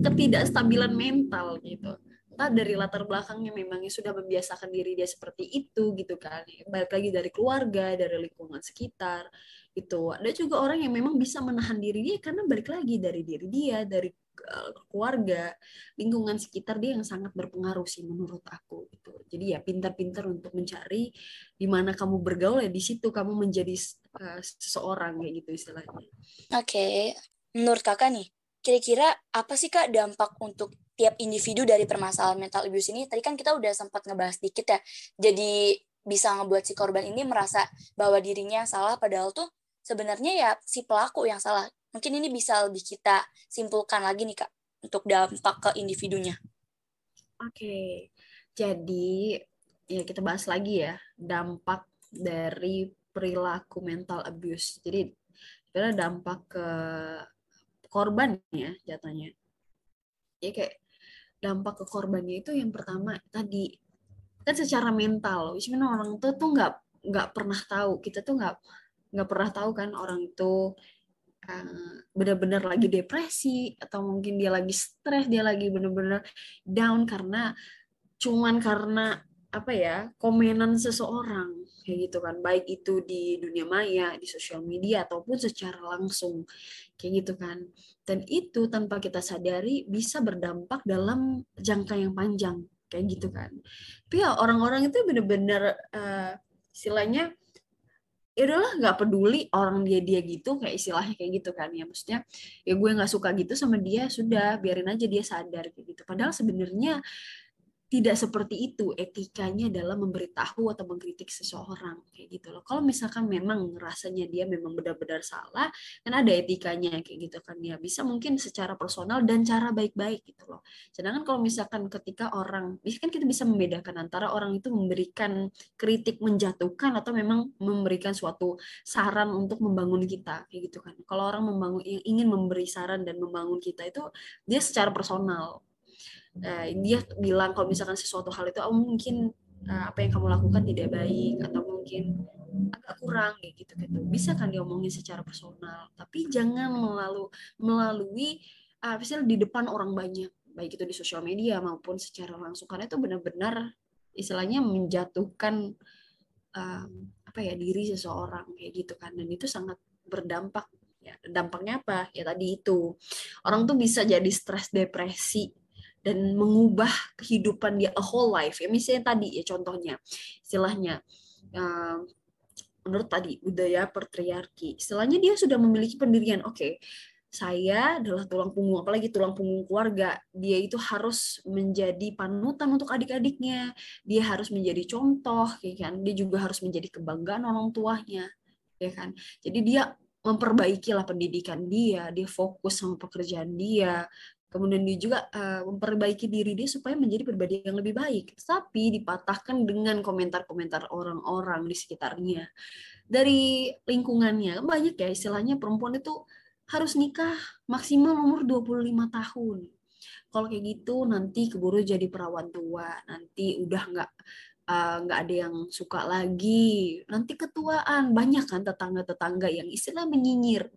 ketidakstabilan mental gitu. Entah dari latar belakangnya memangnya sudah membiasakan diri dia seperti itu gitu kan. Balik lagi dari keluarga dari lingkungan sekitar itu ada juga orang yang memang bisa menahan diri dia karena balik lagi dari diri dia dari Eh, keluarga, lingkungan sekitar dia yang sangat berpengaruh sih menurut aku gitu. Jadi ya pintar-pintar untuk mencari di mana kamu bergaul ya di situ kamu menjadi uh, seseorang kayak gitu istilahnya. Oke, okay. menurut kakak nih, kira-kira apa sih kak dampak untuk tiap individu dari permasalahan mental abuse ini? Tadi kan kita udah sempat ngebahas dikit ya. Jadi bisa ngebuat si korban ini merasa bahwa dirinya salah padahal tuh sebenarnya ya si pelaku yang salah Mungkin ini bisa lebih kita simpulkan lagi nih Kak, untuk dampak ke individunya. Oke, jadi ya kita bahas lagi ya, dampak dari perilaku mental abuse. Jadi sebenarnya dampak ke korban ya jatuhnya. Ya kayak dampak ke korbannya itu yang pertama tadi kan secara mental, sebenarnya orang tuh tuh nggak nggak pernah tahu kita tuh nggak nggak pernah tahu kan orang itu benar-benar lagi depresi atau mungkin dia lagi stres dia lagi benar-benar down karena cuman karena apa ya komenan seseorang kayak gitu kan. Baik itu di dunia maya di sosial media ataupun secara langsung kayak gitu kan. Dan itu tanpa kita sadari bisa berdampak dalam jangka yang panjang kayak gitu kan. Tapi ya orang-orang itu benar-benar uh, istilahnya ya udahlah nggak peduli orang dia dia gitu kayak istilahnya kayak gitu kan ya. Maksudnya ya gue nggak suka gitu sama dia sudah biarin aja dia sadar gitu. Padahal sebenarnya tidak seperti itu etikanya dalam memberitahu atau mengkritik seseorang kayak gitu loh. Kalau misalkan memang rasanya dia memang benar-benar salah, kan ada etikanya kayak gitu kan ya. Bisa mungkin secara personal dan cara baik-baik gitu loh. Sedangkan kalau misalkan ketika orang, kan kita bisa membedakan antara orang itu memberikan kritik menjatuhkan atau memang memberikan suatu saran untuk membangun kita kayak gitu kan. Kalau orang membangun ingin memberi saran dan membangun kita itu dia secara personal uh, dia bilang kalau misalkan sesuatu hal itu oh, mungkin uh, apa yang kamu lakukan tidak baik atau mungkin agak kurang kayak gitu gitu. Bisa kan diomongin secara personal tapi jangan melalui melalui uh, misalnya di depan orang banyak baik itu di sosial media maupun secara langsung karena itu benar-benar istilahnya menjatuhkan uh, apa ya diri seseorang kayak gitu kan. Dan itu sangat berdampak. Ya dampaknya apa? Ya tadi itu. Orang tuh bisa jadi stres depresi dan mengubah kehidupan dia a whole life. Ya misalnya tadi ya contohnya istilahnya uh, menurut tadi budaya patriarki. Istilahnya dia sudah memiliki pendirian. Oke okay, saya adalah tulang punggung apalagi tulang punggung keluarga. Dia itu harus menjadi panutan untuk adik-adiknya. Dia harus menjadi contoh ya kan? Dia juga harus menjadi kebanggaan orang tuanya ya kan? Jadi dia memperbaikilah pendidikan dia dia fokus sama pekerjaan dia kemudian dia juga uh, memperbaiki diri dia supaya menjadi pribadi yang lebih baik. Tapi dipatahkan dengan komentar-komentar orang-orang di sekitarnya. Dari lingkungannya banyak ya istilahnya perempuan itu harus nikah maksimal umur 25 tahun. Kalau kayak gitu nanti keburu jadi perawan tua nanti udah nggak eh, nggak uh, ada yang suka lagi. Nanti ketuaan banyak kan tetangga-tetangga yang istilah menyinyir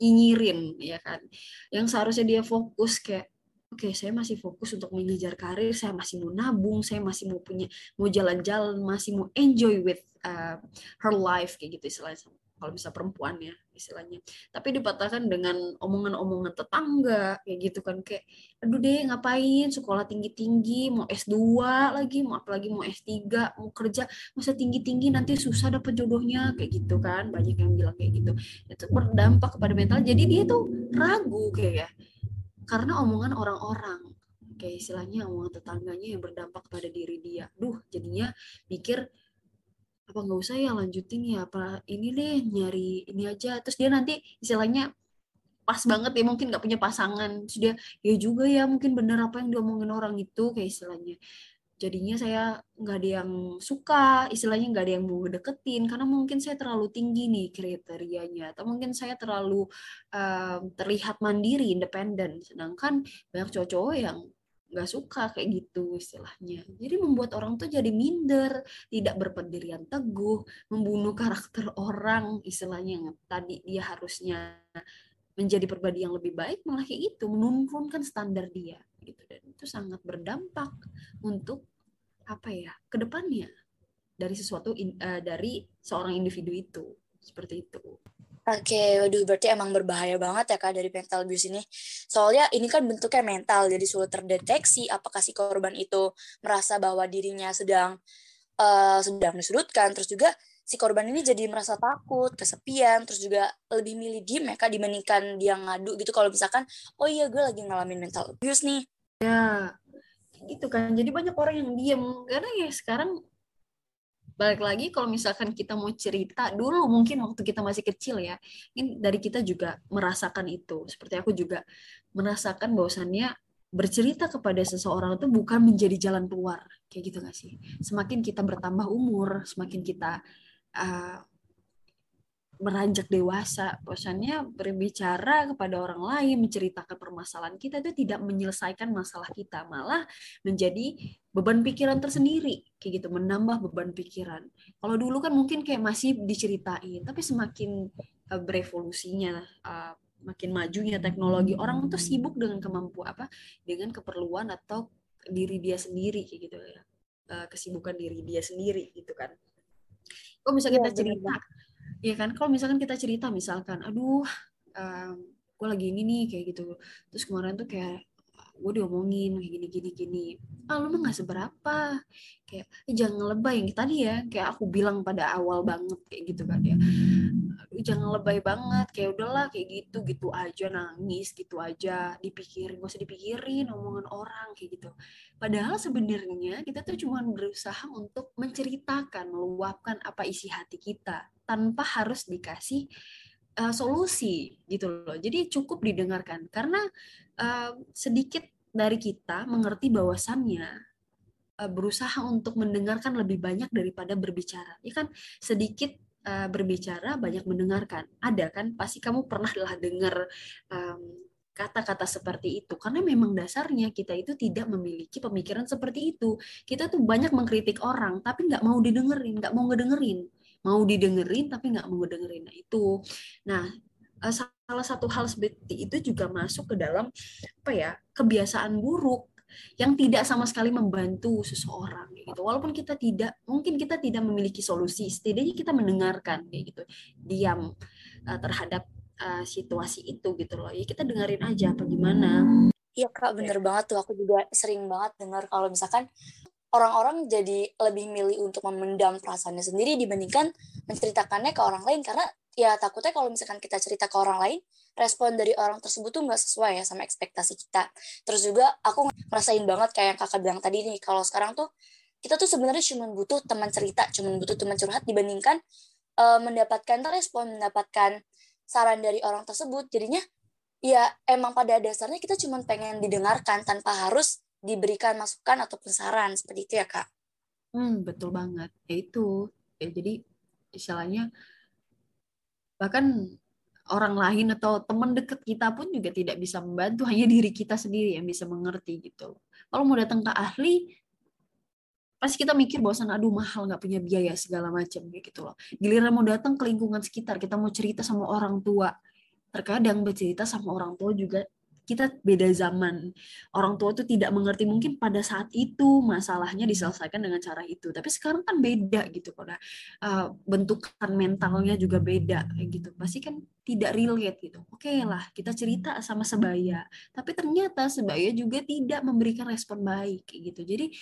nyinyirin ya kan? Yang seharusnya dia fokus kayak oke okay, saya masih fokus untuk mengejar karir saya masih mau nabung saya masih mau punya mau jalan-jalan masih mau enjoy with uh, her life kayak gitu istilahnya kalau bisa perempuan ya istilahnya. Tapi dipatahkan dengan omongan-omongan tetangga kayak gitu kan kayak aduh deh ngapain? Sekolah tinggi-tinggi mau S2 lagi mau apalagi mau S3 mau kerja masa tinggi-tinggi nanti susah dapet jodohnya kayak gitu kan banyak yang bilang kayak gitu. Itu berdampak kepada mental jadi dia tuh ragu kayak ya karena omongan orang-orang kayak istilahnya omongan tetangganya yang berdampak pada diri dia. Duh jadinya pikir apa nggak usah ya lanjutin ya apa ini deh nyari ini aja. Terus dia nanti istilahnya pas banget ya mungkin nggak punya pasangan. Dia ya juga ya mungkin bener apa yang diomongin orang itu kayak istilahnya. Jadinya saya nggak ada yang suka istilahnya nggak ada yang mau deketin karena mungkin saya terlalu tinggi nih kriterianya atau mungkin saya terlalu uh, terlihat mandiri independen. Sedangkan banyak cowok-cowok yang nggak suka kayak gitu istilahnya. Jadi membuat orang tuh jadi minder, tidak berpendirian teguh, membunuh karakter orang istilahnya yang tadi dia harusnya menjadi pribadi yang lebih baik malah kayak gitu menurunkan standar dia gitu dan itu sangat berdampak untuk apa ya ke depannya dari sesuatu in, uh, dari seorang individu itu seperti itu. Oke, waduh berarti emang berbahaya banget ya kak dari mental abuse ini. Soalnya ini kan bentuknya mental, jadi sulit terdeteksi apakah si korban itu merasa bahwa dirinya sedang uh, sedang disudutkan, terus juga si korban ini jadi merasa takut, kesepian, terus juga lebih milih diem ya kak dibandingkan dia ngadu gitu. Kalau misalkan, oh iya gue lagi ngalamin mental abuse nih. Ya, gitu kan. Jadi banyak orang yang diem karena ya sekarang balik lagi kalau misalkan kita mau cerita dulu mungkin waktu kita masih kecil ya ini dari kita juga merasakan itu. Seperti aku juga merasakan bahwasannya bercerita kepada seseorang itu bukan menjadi jalan keluar kayak gitu gak sih? Semakin kita bertambah umur semakin kita uh, beranjak dewasa, bosannya berbicara kepada orang lain, menceritakan permasalahan kita itu tidak menyelesaikan masalah kita, malah menjadi beban pikiran tersendiri, kayak gitu, menambah beban pikiran. Kalau dulu kan mungkin kayak masih diceritain, tapi semakin uh, berevolusinya, uh, makin majunya teknologi, orang tuh sibuk dengan kemampuan apa, dengan keperluan atau diri dia sendiri, kayak gitu ya, uh, kesibukan diri dia sendiri, gitu kan. Kok bisa kita ya, cerita, Iya kan, kalau misalkan kita cerita misalkan, aduh, um, gue lagi ini nih kayak gitu, terus kemarin tuh kayak gue diomongin kayak gini gini gini, ah lu mah nggak seberapa, kayak eh, jangan lebay yang tadi ya, kayak aku bilang pada awal banget kayak gitu kan ya, jangan lebay banget, kayak udahlah kayak gitu gitu aja nangis gitu aja, dipikirin, gak usah dipikirin omongan orang kayak gitu. Padahal sebenarnya kita tuh cuma berusaha untuk menceritakan, meluapkan apa isi hati kita tanpa harus dikasih uh, solusi gitu loh. Jadi cukup didengarkan karena uh, sedikit dari kita mengerti bahwasannya uh, berusaha untuk mendengarkan lebih banyak daripada berbicara. Ya kan sedikit uh, berbicara banyak mendengarkan. Ada kan? Pasti kamu pernah lah dengar um, kata-kata seperti itu. Karena memang dasarnya kita itu tidak memiliki pemikiran seperti itu. Kita tuh banyak mengkritik orang tapi nggak mau didengerin nggak mau ngedengerin. Mau didengerin tapi nggak mau dengerin nah itu. Nah eh, salah satu hal seperti itu juga masuk ke dalam apa ya kebiasaan buruk yang tidak sama sekali membantu seseorang gitu. Walaupun kita tidak mungkin kita tidak memiliki solusi setidaknya kita mendengarkan kayak gitu. Diam uh, terhadap uh, situasi itu gitu loh. Ya kita dengerin aja apa gimana. Iya kak, bener banget tuh. Aku juga sering banget dengar kalau misalkan orang-orang jadi lebih milih untuk memendam perasaannya sendiri dibandingkan menceritakannya ke orang lain. Karena ya takutnya kalau misalkan kita cerita ke orang lain respon dari orang tersebut tuh nggak sesuai ya sama ekspektasi kita. Terus juga aku ngerasain banget kayak yang kakak bilang tadi nih kalau sekarang tuh kita tuh sebenarnya cuma butuh teman cerita cuma butuh teman curhat dibandingkan uh, mendapatkan respon mendapatkan saran dari orang tersebut jadinya ya emang pada dasarnya kita cuma pengen didengarkan tanpa harus diberikan masukan ataupun saran seperti itu ya kak. Hmm betul banget. Ya itu ya jadi istilahnya bahkan orang lain atau teman dekat kita pun juga tidak bisa membantu hanya diri kita sendiri yang bisa mengerti gitu. Kalau mau datang ke ahli pasti kita mikir bahwa aduh mahal nggak punya biaya segala macam gitu loh. Giliran mau datang ke lingkungan sekitar kita mau cerita sama orang tua terkadang bercerita sama orang tua juga kita beda zaman. Orang tua tuh tidak mengerti mungkin pada saat itu masalahnya diselesaikan dengan cara itu. Tapi sekarang kan beda gitu kok. Uh, bentukan mentalnya juga beda gitu. Pasti kan tidak relate gitu. Oke okay lah, kita cerita sama sebaya. Tapi ternyata sebaya juga tidak memberikan respon baik gitu. Jadi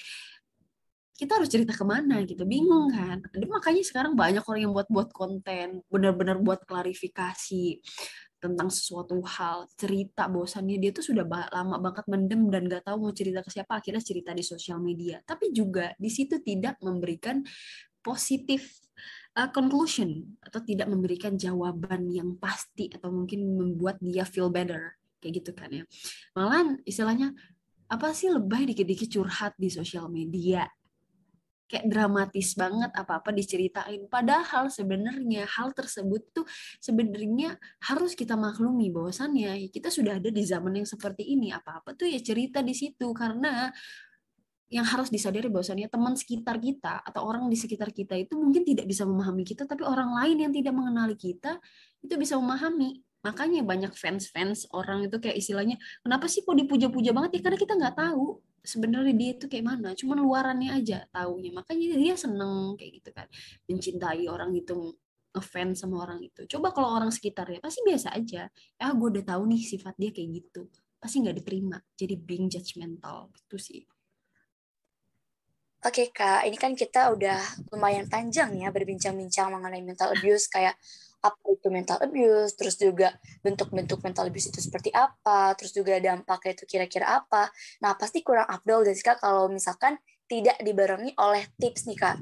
kita harus cerita ke mana gitu bingung kan. Makanya sekarang banyak orang yang buat buat konten benar-benar buat klarifikasi tentang sesuatu hal cerita bosannya dia tuh sudah lama banget mendem dan gak tahu mau cerita ke siapa akhirnya cerita di sosial media. Tapi juga di situ tidak memberikan positif uh, conclusion atau tidak memberikan jawaban yang pasti atau mungkin membuat dia feel better kayak gitu kan ya. Malah istilahnya apa sih lebay dikit-dikit curhat di sosial media kayak dramatis banget apa-apa diceritain. Padahal sebenarnya hal tersebut tuh sebenarnya harus kita maklumi bahwasannya kita sudah ada di zaman yang seperti ini. Apa-apa tuh ya cerita di situ karena yang harus disadari bahwasannya teman sekitar kita atau orang di sekitar kita itu mungkin tidak bisa memahami kita, tapi orang lain yang tidak mengenali kita itu bisa memahami. Makanya banyak fans-fans orang itu kayak istilahnya, kenapa sih kok dipuja-puja banget ya? Karena kita nggak tahu sebenarnya dia itu kayak mana cuman luarannya aja taunya. Makanya dia seneng kayak gitu kan mencintai orang itu ngefans sama orang itu. Coba kalau orang sekitarnya pasti biasa aja. Ya gue udah tahu nih sifat dia kayak gitu. Pasti nggak diterima. Jadi being judgmental itu sih. Oke kak, ini kan kita udah lumayan panjang ya berbincang-bincang mengenai mental abuse. Kayak apa itu mental abuse, terus juga bentuk-bentuk mental abuse itu seperti apa, terus juga dampaknya itu kira-kira apa. Nah, pasti kurang afdol dan Kak kalau misalkan tidak dibarengi oleh tips nih Kak.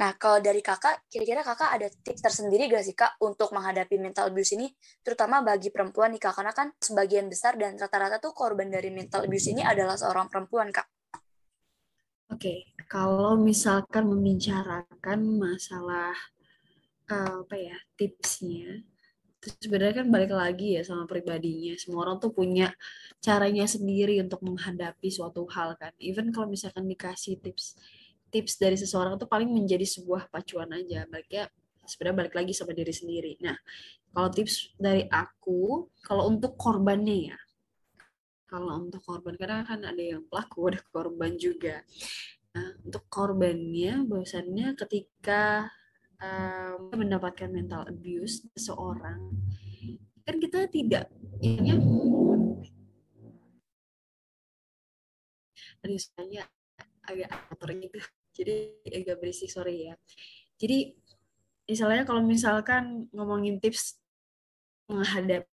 Nah, kalau dari kakak, kira-kira kakak ada tips tersendiri gak sih kak untuk menghadapi mental abuse ini, terutama bagi perempuan nih kak, karena kan sebagian besar dan rata-rata tuh korban dari mental abuse ini adalah seorang perempuan kak. Oke, okay. kalau misalkan membicarakan masalah uh, apa ya tipsnya. Terus sebenarnya kan balik lagi ya sama pribadinya. Semua orang tuh punya caranya sendiri untuk menghadapi suatu hal kan. Even kalau misalkan dikasih tips tips dari seseorang tuh paling menjadi sebuah pacuan aja. Baliknya sebenarnya balik lagi sama diri sendiri. Nah kalau tips dari aku kalau untuk korbannya ya. Kalau untuk korban karena kan ada yang pelaku ada korban juga. Nah untuk korbannya bahwasannya ketika um, mendapatkan mental abuse seseorang kan kita tidak ya saya agak atur gitu jadi agak berisik sorry ya. Jadi misalnya kalau misalkan ngomongin tips menghadapi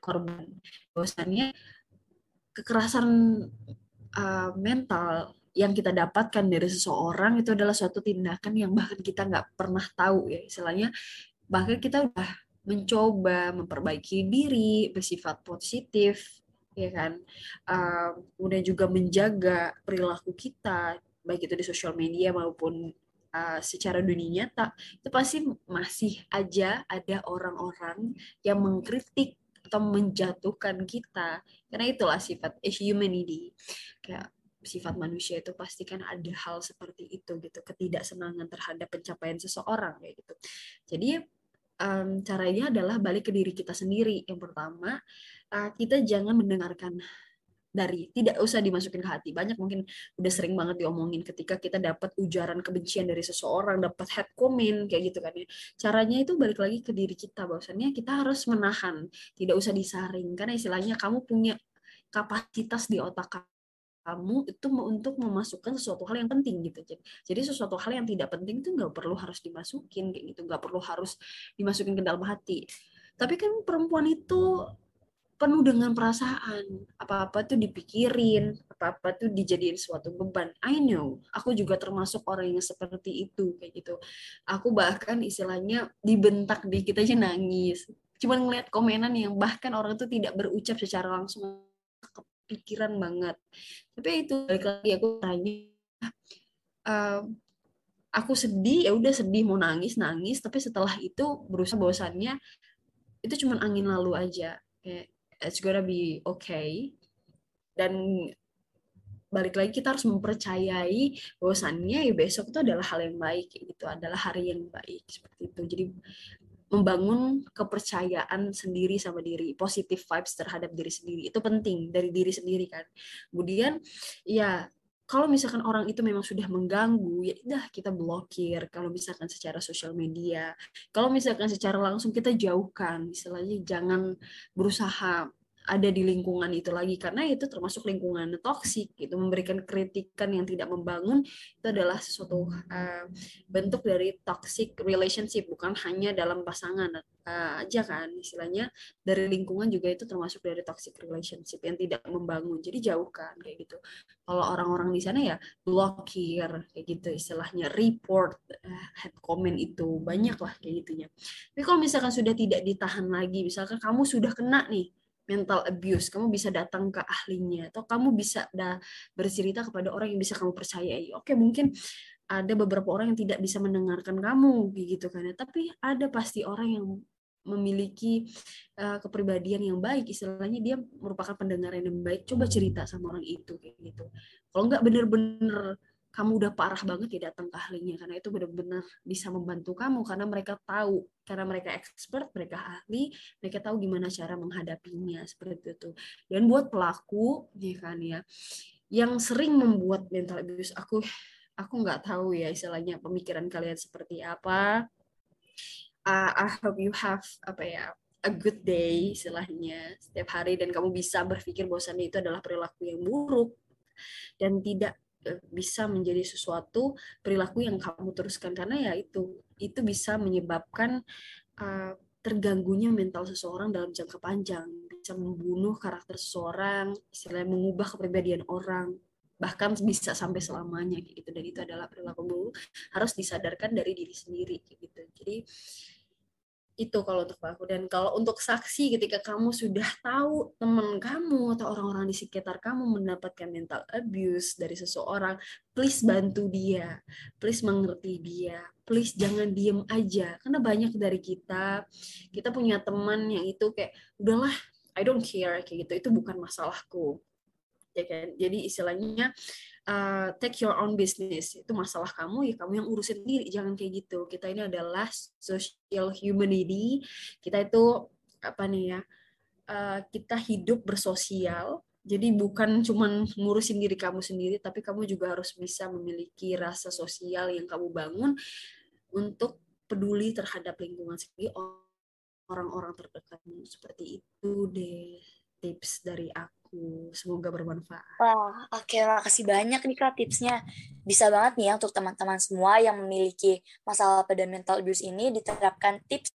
korban bahwasannya kekerasan uh, mental yang kita dapatkan dari seseorang itu adalah suatu tindakan yang bahkan kita nggak pernah tahu ya. Istilahnya bahkan kita udah mencoba memperbaiki diri bersifat positif ya kan? Uh, udah juga menjaga perilaku kita baik itu di sosial media maupun uh, secara dunia nyata itu pasti masih aja ada orang-orang yang mengkritik atau menjatuhkan kita. Karena itulah sifat humanity. Kayak sifat manusia itu pasti kan ada hal seperti itu gitu ketidaksenangan terhadap pencapaian seseorang kayak gitu. Jadi um, caranya adalah balik ke diri kita sendiri yang pertama uh, kita jangan mendengarkan dari tidak usah dimasukin ke hati. Banyak mungkin udah sering banget diomongin ketika kita dapat ujaran kebencian dari seseorang dapat head comment kayak gitu kan ya. Caranya itu balik lagi ke diri kita bahwasannya kita harus menahan tidak usah disaring. Karena istilahnya kamu punya kapasitas di otak kamu itu untuk memasukkan sesuatu hal yang penting gitu jadi sesuatu hal yang tidak penting itu nggak perlu harus dimasukin kayak gitu. Nggak perlu harus dimasukin ke dalam hati. Tapi kan perempuan itu penuh dengan perasaan. Apa-apa tuh dipikirin apa-apa tuh dijadiin suatu beban. I know aku juga termasuk orang yang seperti itu kayak gitu. Aku bahkan istilahnya dibentak dikit aja nangis. Cuman ngeliat komenan yang bahkan orang tuh tidak berucap secara langsung pikiran banget. Tapi itu balik lagi aku tanya uh, aku sedih. Ya udah sedih mau nangis nangis. Tapi setelah itu berusaha bahwasannya itu cuma angin lalu aja. Kayak it's gonna be okay. Dan balik lagi kita harus mempercayai bahwasannya ya besok itu adalah hal yang baik gitu. Adalah hari yang baik seperti itu. Jadi membangun kepercayaan sendiri sama diri, positive vibes terhadap diri sendiri. Itu penting dari diri sendiri kan. Kemudian ya kalau misalkan orang itu memang sudah mengganggu, ya udah kita blokir. Kalau misalkan secara sosial media, kalau misalkan secara langsung kita jauhkan, istilahnya jangan berusaha ada di lingkungan itu lagi karena itu termasuk lingkungan toksik gitu. Memberikan kritikan yang tidak membangun itu adalah sesuatu uh, bentuk dari toxic relationship bukan hanya dalam pasangan uh, aja kan istilahnya. Dari lingkungan juga itu termasuk dari toxic relationship yang tidak membangun jadi jauhkan kayak gitu. Kalau orang-orang di sana ya blokir kayak gitu istilahnya report uh, head comment itu banyak lah kayak gitunya. Tapi kalau misalkan sudah tidak ditahan lagi misalkan kamu sudah kena nih mental abuse, kamu bisa datang ke ahlinya atau kamu bisa bercerita kepada orang yang bisa kamu percayai. Oke, mungkin ada beberapa orang yang tidak bisa mendengarkan kamu gitu kan ya, tapi ada pasti orang yang memiliki uh, kepribadian yang baik. Istilahnya dia merupakan pendengar yang baik. Coba cerita sama orang itu kayak gitu. Kalau nggak bener-bener kamu udah parah banget ya datang ke ahlinya karena itu benar-benar bisa membantu kamu karena mereka tahu karena mereka expert mereka ahli mereka tahu gimana cara menghadapinya seperti itu. Dan buat pelaku ya kan ya yang sering membuat mental abuse aku aku nggak tahu ya istilahnya pemikiran kalian seperti apa. Uh, I hope you have apa ya a good day istilahnya setiap hari dan kamu bisa berpikir bahwasannya itu adalah perilaku yang buruk dan tidak bisa menjadi sesuatu perilaku yang kamu teruskan. Karena ya itu itu bisa menyebabkan uh, terganggunya mental seseorang dalam jangka panjang. Bisa membunuh karakter seseorang istilahnya mengubah kepribadian orang. Bahkan bisa sampai selamanya gitu. Dan itu adalah perilaku buruk harus disadarkan dari diri sendiri gitu. Jadi itu kalau untuk aku. Dan kalau untuk saksi ketika kamu sudah tahu teman kamu atau orang-orang di sekitar kamu mendapatkan mental abuse dari seseorang please bantu dia. Please mengerti dia. Please jangan diem aja. Karena banyak dari kita kita punya teman yang itu kayak udahlah I don't care kayak gitu. Itu bukan masalahku. Ya kan? Jadi istilahnya uh, take your own business. Itu masalah kamu ya kamu yang urusin sendiri. Jangan kayak gitu. Kita ini adalah social humanity. Kita itu apa nih ya uh, kita hidup bersosial. Jadi bukan cuman ngurusin diri kamu sendiri tapi kamu juga harus bisa memiliki rasa sosial yang kamu bangun untuk peduli terhadap lingkungan sendiri orang-orang terdekatmu seperti itu deh tips dari aku aku. Semoga bermanfaat. Wah, oke. Okay, makasih banyak nih Kak tipsnya. Bisa banget nih ya untuk teman-teman semua yang memiliki masalah pada mental abuse ini diterapkan tips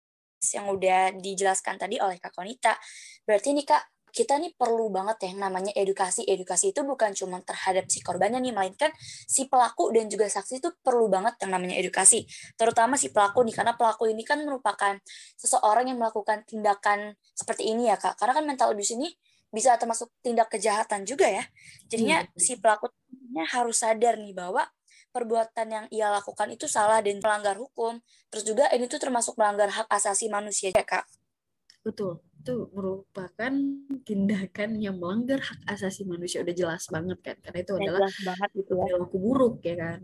yang udah dijelaskan tadi oleh Kak Konita. Berarti nih Kak, kita nih perlu banget ya namanya edukasi. Edukasi itu bukan cuma terhadap si korbannya nih, melainkan si pelaku dan juga saksi itu perlu banget yang namanya edukasi. Terutama si pelaku nih, karena pelaku ini kan merupakan seseorang yang melakukan tindakan seperti ini ya kak. Karena kan mental abuse ini bisa termasuk tindak kejahatan juga ya. Jadinya hmm. si pelakunya harus sadar nih bahwa perbuatan yang ia lakukan itu salah dan melanggar hukum. Terus juga ini tuh termasuk melanggar hak asasi manusia ya kak. Betul, itu merupakan tindakan yang melanggar hak asasi manusia udah jelas banget kan, karena itu ya, adalah banget gitu ya. perilaku buruk ya kan.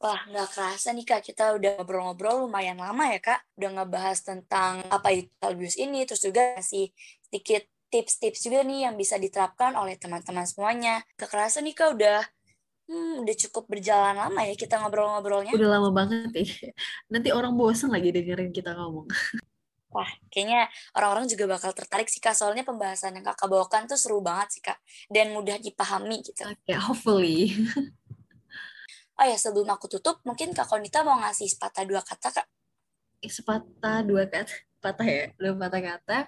Wah, nggak kerasa nih Kak, kita udah ngobrol-ngobrol lumayan lama ya Kak. Udah ngebahas tentang apa itu abuse ini, terus juga masih sedikit tips-tips juga nih yang bisa diterapkan oleh teman-teman semuanya. Kekerasan nih kak udah hmm, udah cukup berjalan lama ya kita ngobrol-ngobrolnya. Udah lama banget ya. Nanti orang bosan lagi dengerin kita ngomong. Wah, kayaknya orang-orang juga bakal tertarik sih kak. Soalnya pembahasan yang kakak bawakan tuh seru banget sih kak. Dan mudah dipahami gitu. Oke, okay, hopefully. oh ya, sebelum aku tutup, mungkin kak Konita mau ngasih sepatah dua kata kak. Sepatah dua kata patah ya belum patah kata.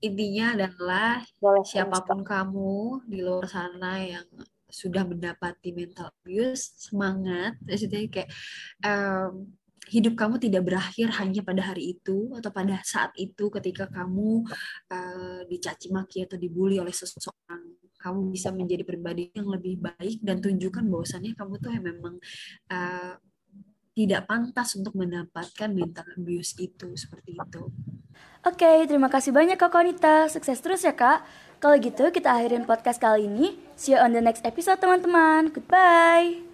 Intinya adalah Boleh, siapa pun kamu di luar sana yang sudah mendapati mental abuse semangat maksudnya kayak um, hidup kamu tidak berakhir hanya pada hari itu atau pada saat itu ketika kamu uh, dicaci maki atau dibully oleh seseorang. Kamu bisa menjadi pribadi yang lebih baik dan tunjukkan bahwasannya kamu tuh yang memang uh, tidak pantas untuk mendapatkan mental abuse itu seperti itu. Oke, okay, terima kasih banyak Kak Konita. Sukses terus ya Kak. Kalau gitu kita akhirin podcast kali ini. See you on the next episode teman-teman. Goodbye.